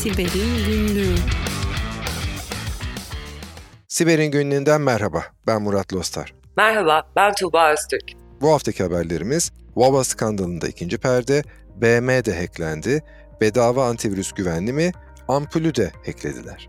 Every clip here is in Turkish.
Siber'in Günlüğü Siber'in günlüğünden merhaba. Ben Murat Lostar. Merhaba, ben Tuğba Öztürk. Bu haftaki haberlerimiz Wawa skandalında ikinci perde, BM de hacklendi, bedava antivirüs güvenli mi, ampulü de hacklediler.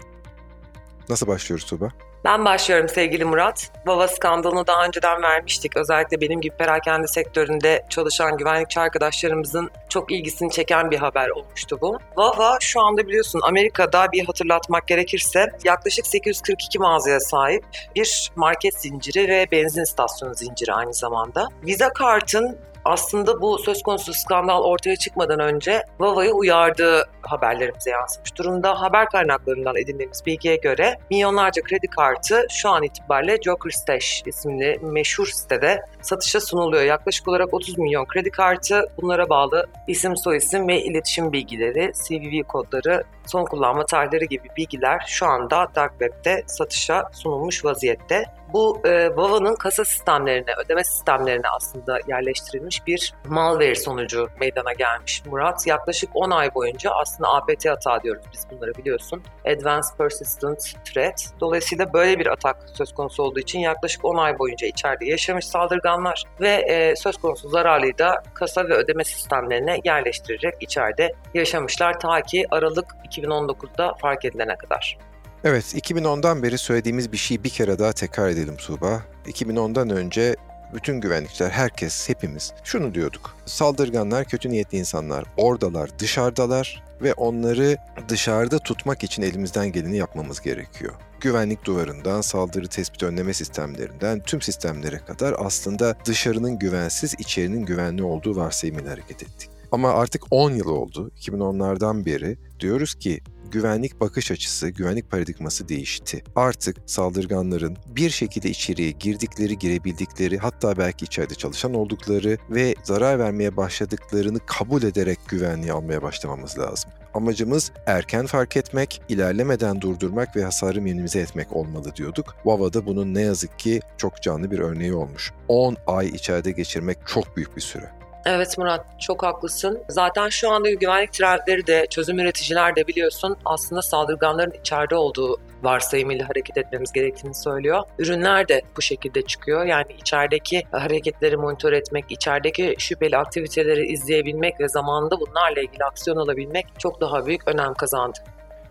Nasıl başlıyoruz Tuğba? Ben başlıyorum sevgili Murat. Vava skandalını daha önceden vermiştik. Özellikle benim gibi perakende sektöründe çalışan güvenlikçi arkadaşlarımızın çok ilgisini çeken bir haber olmuştu bu. Vava şu anda biliyorsun Amerika'da bir hatırlatmak gerekirse yaklaşık 842 mağazaya sahip bir market zinciri ve benzin istasyonu zinciri aynı zamanda. Visa kartın aslında bu söz konusu skandal ortaya çıkmadan önce Vava'yı uyardığı haberlerimize yansımış durumda. Haber kaynaklarından edindiğimiz bilgiye göre milyonlarca kredi kartı şu an itibariyle Joker Stash isimli meşhur sitede satışa sunuluyor. Yaklaşık olarak 30 milyon kredi kartı, bunlara bağlı isim soyisim ve iletişim bilgileri, CVV kodları, son kullanma tarihleri gibi bilgiler şu anda Dark Web'de satışa sunulmuş vaziyette. Bu e, Vava'nın kasa sistemlerine, ödeme sistemlerine aslında yerleştirilmiş bir malware sonucu meydana gelmiş Murat. Yaklaşık 10 ay boyunca aslında APT hata diyoruz biz bunları biliyorsun. Advanced Persistent Threat. Dolayısıyla böyle bir atak söz konusu olduğu için yaklaşık 10 ay boyunca içeride yaşamış saldırganlar ve e, söz konusu zararlıyı da kasa ve ödeme sistemlerine yerleştirerek içeride yaşamışlar ta ki Aralık 2019'da fark edilene kadar. Evet, 2010'dan beri söylediğimiz bir şeyi bir kere daha tekrar edelim Tuğba. 2010'dan önce bütün güvenlikçiler, herkes, hepimiz şunu diyorduk. Saldırganlar, kötü niyetli insanlar oradalar, dışarıdalar ve onları dışarıda tutmak için elimizden geleni yapmamız gerekiyor. Güvenlik duvarından, saldırı tespit önleme sistemlerinden tüm sistemlere kadar aslında dışarının güvensiz, içerinin güvenli olduğu varsayımıyla hareket ettik. Ama artık 10 yıl oldu, 2010'lardan beri diyoruz ki güvenlik bakış açısı, güvenlik paradigması değişti. Artık saldırganların bir şekilde içeriye girdikleri, girebildikleri, hatta belki içeride çalışan oldukları ve zarar vermeye başladıklarını kabul ederek güvenliği almaya başlamamız lazım. Amacımız erken fark etmek, ilerlemeden durdurmak ve hasarı minimize etmek olmalı diyorduk. Vava'da bunun ne yazık ki çok canlı bir örneği olmuş. 10 ay içeride geçirmek çok büyük bir süre. Evet Murat çok haklısın. Zaten şu anda güvenlik trendleri de çözüm üreticiler de biliyorsun aslında saldırganların içeride olduğu varsayımıyla hareket etmemiz gerektiğini söylüyor. Ürünler de bu şekilde çıkıyor. Yani içerideki hareketleri monitör etmek, içerideki şüpheli aktiviteleri izleyebilmek ve zamanında bunlarla ilgili aksiyon alabilmek çok daha büyük önem kazandı.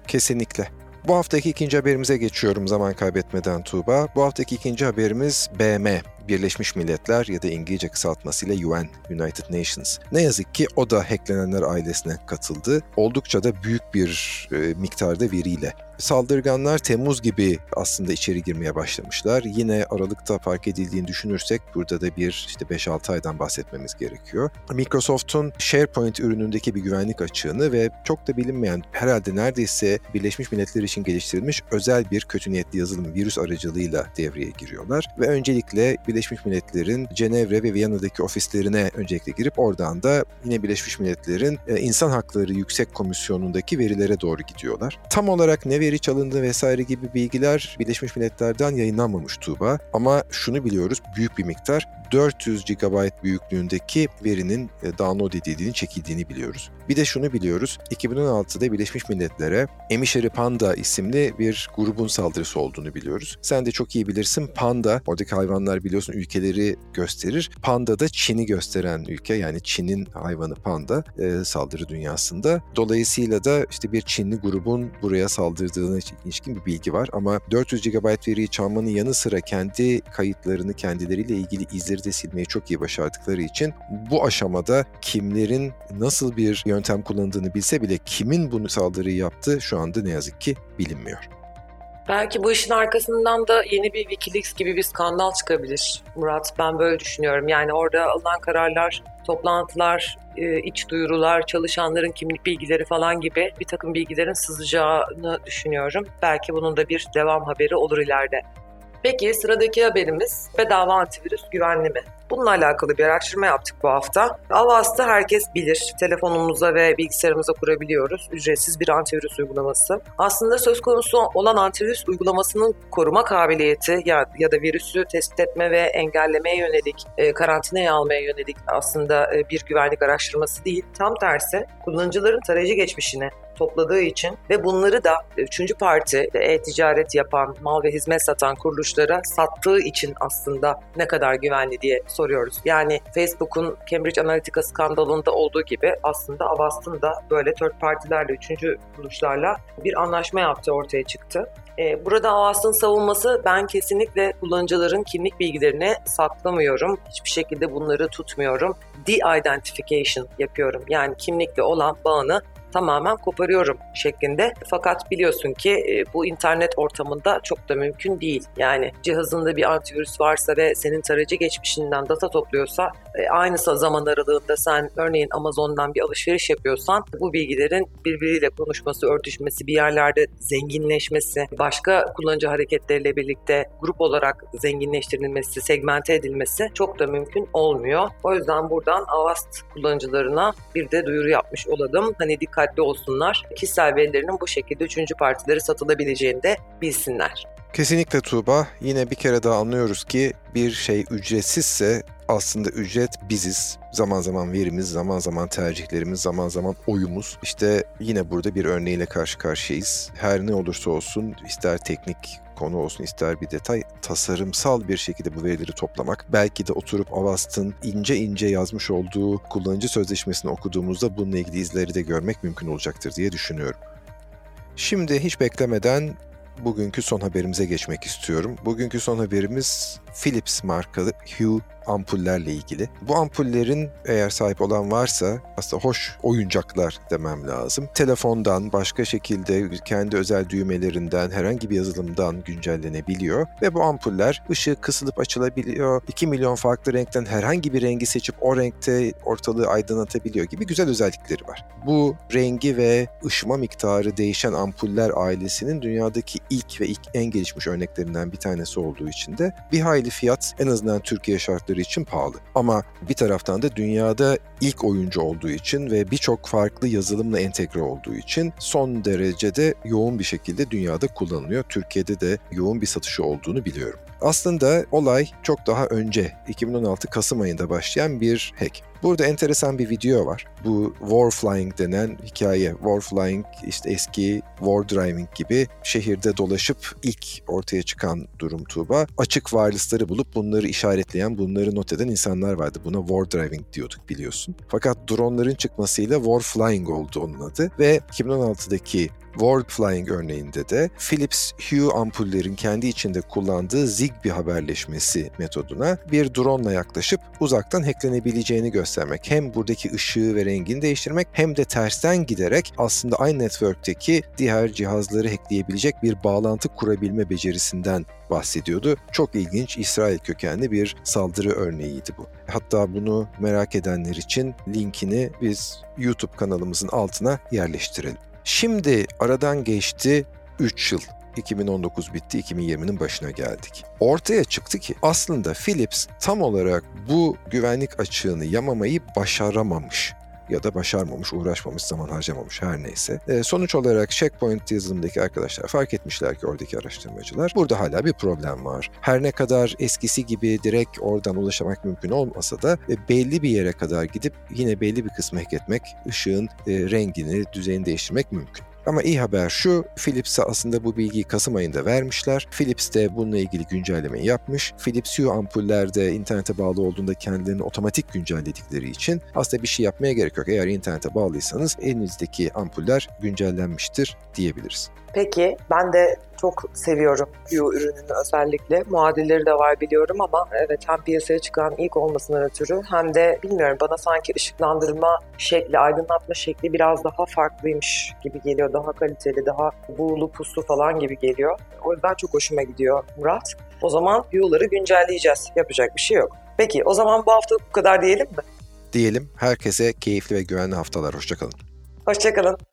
Kesinlikle. Bu haftaki ikinci haberimize geçiyorum zaman kaybetmeden Tuğba. Bu haftaki ikinci haberimiz BM. Birleşmiş Milletler ya da İngilizce kısaltmasıyla UN, United Nations. Ne yazık ki o da hacklenenler ailesine katıldı. Oldukça da büyük bir e, miktarda veriyle. Saldırganlar Temmuz gibi aslında içeri girmeye başlamışlar. Yine Aralık'ta fark edildiğini düşünürsek burada da bir işte 5-6 aydan bahsetmemiz gerekiyor. Microsoft'un SharePoint ürünündeki bir güvenlik açığını ve çok da bilinmeyen herhalde neredeyse Birleşmiş Milletler için geliştirilmiş özel bir kötü niyetli yazılım virüs aracılığıyla devreye giriyorlar ve öncelikle Birleşmiş Milletler'in Cenevre ve Viyana'daki ofislerine öncelikle girip oradan da yine Birleşmiş Milletler'in e, İnsan Hakları Yüksek Komisyonu'ndaki verilere doğru gidiyorlar. Tam olarak ne veri çalındı vesaire gibi bilgiler Birleşmiş Milletler'den yayınlanmamış Tuğba ama şunu biliyoruz büyük bir miktar 400 GB büyüklüğündeki verinin e, download edildiğini, çekildiğini biliyoruz. Bir de şunu biliyoruz, 2016'da Birleşmiş Milletler'e Emişeri Panda isimli bir grubun saldırısı olduğunu biliyoruz. Sen de çok iyi bilirsin Panda, oradaki hayvanlar biliyorsun ülkeleri gösterir. Panda da Çin'i gösteren ülke yani Çin'in hayvanı panda e, saldırı dünyasında. Dolayısıyla da işte bir Çinli grubun buraya saldırdığına ilişkin bir bilgi var ama 400 GB veriyi çalmanın yanı sıra kendi kayıtlarını kendileriyle ilgili izleri de silmeyi çok iyi başardıkları için bu aşamada kimlerin nasıl bir yöntem kullandığını bilse bile kimin bunu saldırıyı yaptı şu anda ne yazık ki bilinmiyor. Belki bu işin arkasından da yeni bir Wikileaks gibi bir skandal çıkabilir Murat. Ben böyle düşünüyorum. Yani orada alınan kararlar, toplantılar, e, iç duyurular, çalışanların kimlik bilgileri falan gibi bir takım bilgilerin sızacağını düşünüyorum. Belki bunun da bir devam haberi olur ileride. Peki sıradaki haberimiz bedava antivirüs güvenli mi? Bununla alakalı bir araştırma yaptık bu hafta. Avast'ı herkes bilir. Telefonumuza ve bilgisayarımıza kurabiliyoruz. Ücretsiz bir antivirüs uygulaması. Aslında söz konusu olan antivirüs uygulamasının koruma kabiliyeti ya, ya da virüsü tespit etme ve engellemeye yönelik, e, karantinaya almaya yönelik aslında e, bir güvenlik araştırması değil. Tam tersi kullanıcıların tarayıcı geçmişini topladığı için ve bunları da üçüncü parti e-ticaret yapan, mal ve hizmet satan kuruluşlara sattığı için aslında ne kadar güvenli diye soruyoruz. Yani Facebook'un Cambridge Analytica skandalında olduğu gibi aslında Avast'ın da böyle dört partilerle, üçüncü kuruluşlarla bir anlaşma yaptığı ortaya çıktı. Ee, burada Avast'ın savunması ben kesinlikle kullanıcıların kimlik bilgilerini saklamıyorum. Hiçbir şekilde bunları tutmuyorum. De-identification yapıyorum. Yani kimlikle olan bağını tamamen koparıyorum şeklinde. Fakat biliyorsun ki e, bu internet ortamında çok da mümkün değil. Yani cihazında bir antivirüs varsa ve senin tarayıcı geçmişinden data topluyorsa e, aynı zaman aralığında sen örneğin Amazon'dan bir alışveriş yapıyorsan bu bilgilerin birbiriyle konuşması, örtüşmesi, bir yerlerde zenginleşmesi, başka kullanıcı hareketleriyle birlikte grup olarak zenginleştirilmesi, segmente edilmesi çok da mümkün olmuyor. O yüzden buradan Avast kullanıcılarına bir de duyuru yapmış olalım. Hani dikkatli olsunlar. Kişisel verilerinin bu şekilde üçüncü partilere satılabileceğini de bilsinler. Kesinlikle Tuğba. Yine bir kere daha anlıyoruz ki bir şey ücretsizse aslında ücret biziz. Zaman zaman verimiz, zaman zaman tercihlerimiz, zaman zaman oyumuz. İşte yine burada bir örneğiyle karşı karşıyayız. Her ne olursa olsun ister teknik konu olsun ister bir detay tasarımsal bir şekilde bu verileri toplamak belki de oturup Avast'ın ince ince yazmış olduğu kullanıcı sözleşmesini okuduğumuzda bununla ilgili izleri de görmek mümkün olacaktır diye düşünüyorum. Şimdi hiç beklemeden bugünkü son haberimize geçmek istiyorum. Bugünkü son haberimiz Philips markalı Hue ampullerle ilgili. Bu ampullerin eğer sahip olan varsa aslında hoş oyuncaklar demem lazım. Telefondan, başka şekilde kendi özel düğmelerinden, herhangi bir yazılımdan güncellenebiliyor ve bu ampuller ışığı kısılıp açılabiliyor. 2 milyon farklı renkten herhangi bir rengi seçip o renkte ortalığı aydınlatabiliyor gibi güzel özellikleri var. Bu rengi ve ışıma miktarı değişen ampuller ailesinin dünyadaki ilk ve ilk en gelişmiş örneklerinden bir tanesi olduğu için de bir hayli fiyat en azından Türkiye şartları için pahalı. Ama bir taraftan da dünyada ilk oyuncu olduğu için ve birçok farklı yazılımla entegre olduğu için son derecede yoğun bir şekilde dünyada kullanılıyor. Türkiye'de de yoğun bir satışı olduğunu biliyorum. Aslında olay çok daha önce 2016 Kasım ayında başlayan bir hack. Burada enteresan bir video var. Bu Warflying denen hikaye. Warflying işte eski War Driving gibi şehirde dolaşıp ilk ortaya çıkan durum Tuğba. Açık wireless'ları bulup bunları işaretleyen, bunları not eden insanlar vardı. Buna War Driving diyorduk biliyorsun. Fakat dronların çıkmasıyla Warflying oldu onun adı ve 2016'daki World Flying örneğinde de Philips Hue ampullerin kendi içinde kullandığı Zigbee haberleşmesi metoduna bir drone yaklaşıp uzaktan hacklenebileceğini göstermek. Hem buradaki ışığı ve rengini değiştirmek hem de tersten giderek aslında aynı network'teki diğer cihazları hackleyebilecek bir bağlantı kurabilme becerisinden bahsediyordu. Çok ilginç İsrail kökenli bir saldırı örneğiydi bu. Hatta bunu merak edenler için linkini biz YouTube kanalımızın altına yerleştirelim. Şimdi aradan geçti 3 yıl. 2019 bitti, 2020'nin başına geldik. Ortaya çıktı ki aslında Philips tam olarak bu güvenlik açığını yamamayı başaramamış ya da başarmamış, uğraşmamış, zaman harcamamış her neyse. E, sonuç olarak Checkpoint yazılımındaki arkadaşlar fark etmişler ki oradaki araştırmacılar burada hala bir problem var. Her ne kadar eskisi gibi direkt oradan ulaşamak mümkün olmasa da e, belli bir yere kadar gidip yine belli bir kısmı hack etmek, ışığın e, rengini, düzeyini değiştirmek mümkün. Ama iyi haber şu, Philips'e aslında bu bilgiyi Kasım ayında vermişler. Philips de bununla ilgili güncellemeyi yapmış. Philips Hue ampullerde internete bağlı olduğunda kendilerini otomatik güncelledikleri için aslında bir şey yapmaya gerek yok. Eğer internete bağlıysanız elinizdeki ampuller güncellenmiştir diyebiliriz. Peki ben de çok seviyorum Hue ürününü özellikle. Muadilleri de var biliyorum ama evet hem piyasaya çıkan ilk olmasından ötürü hem de bilmiyorum bana sanki ışıklandırma şekli, aydınlatma şekli biraz daha farklıymış gibi geliyor. Daha kaliteli, daha buğulu, puslu falan gibi geliyor. O yüzden çok hoşuma gidiyor Murat. O zaman Hue'ları güncelleyeceğiz. Yapacak bir şey yok. Peki o zaman bu hafta bu kadar diyelim mi? Diyelim herkese keyifli ve güvenli haftalar. Hoşçakalın. Hoşçakalın.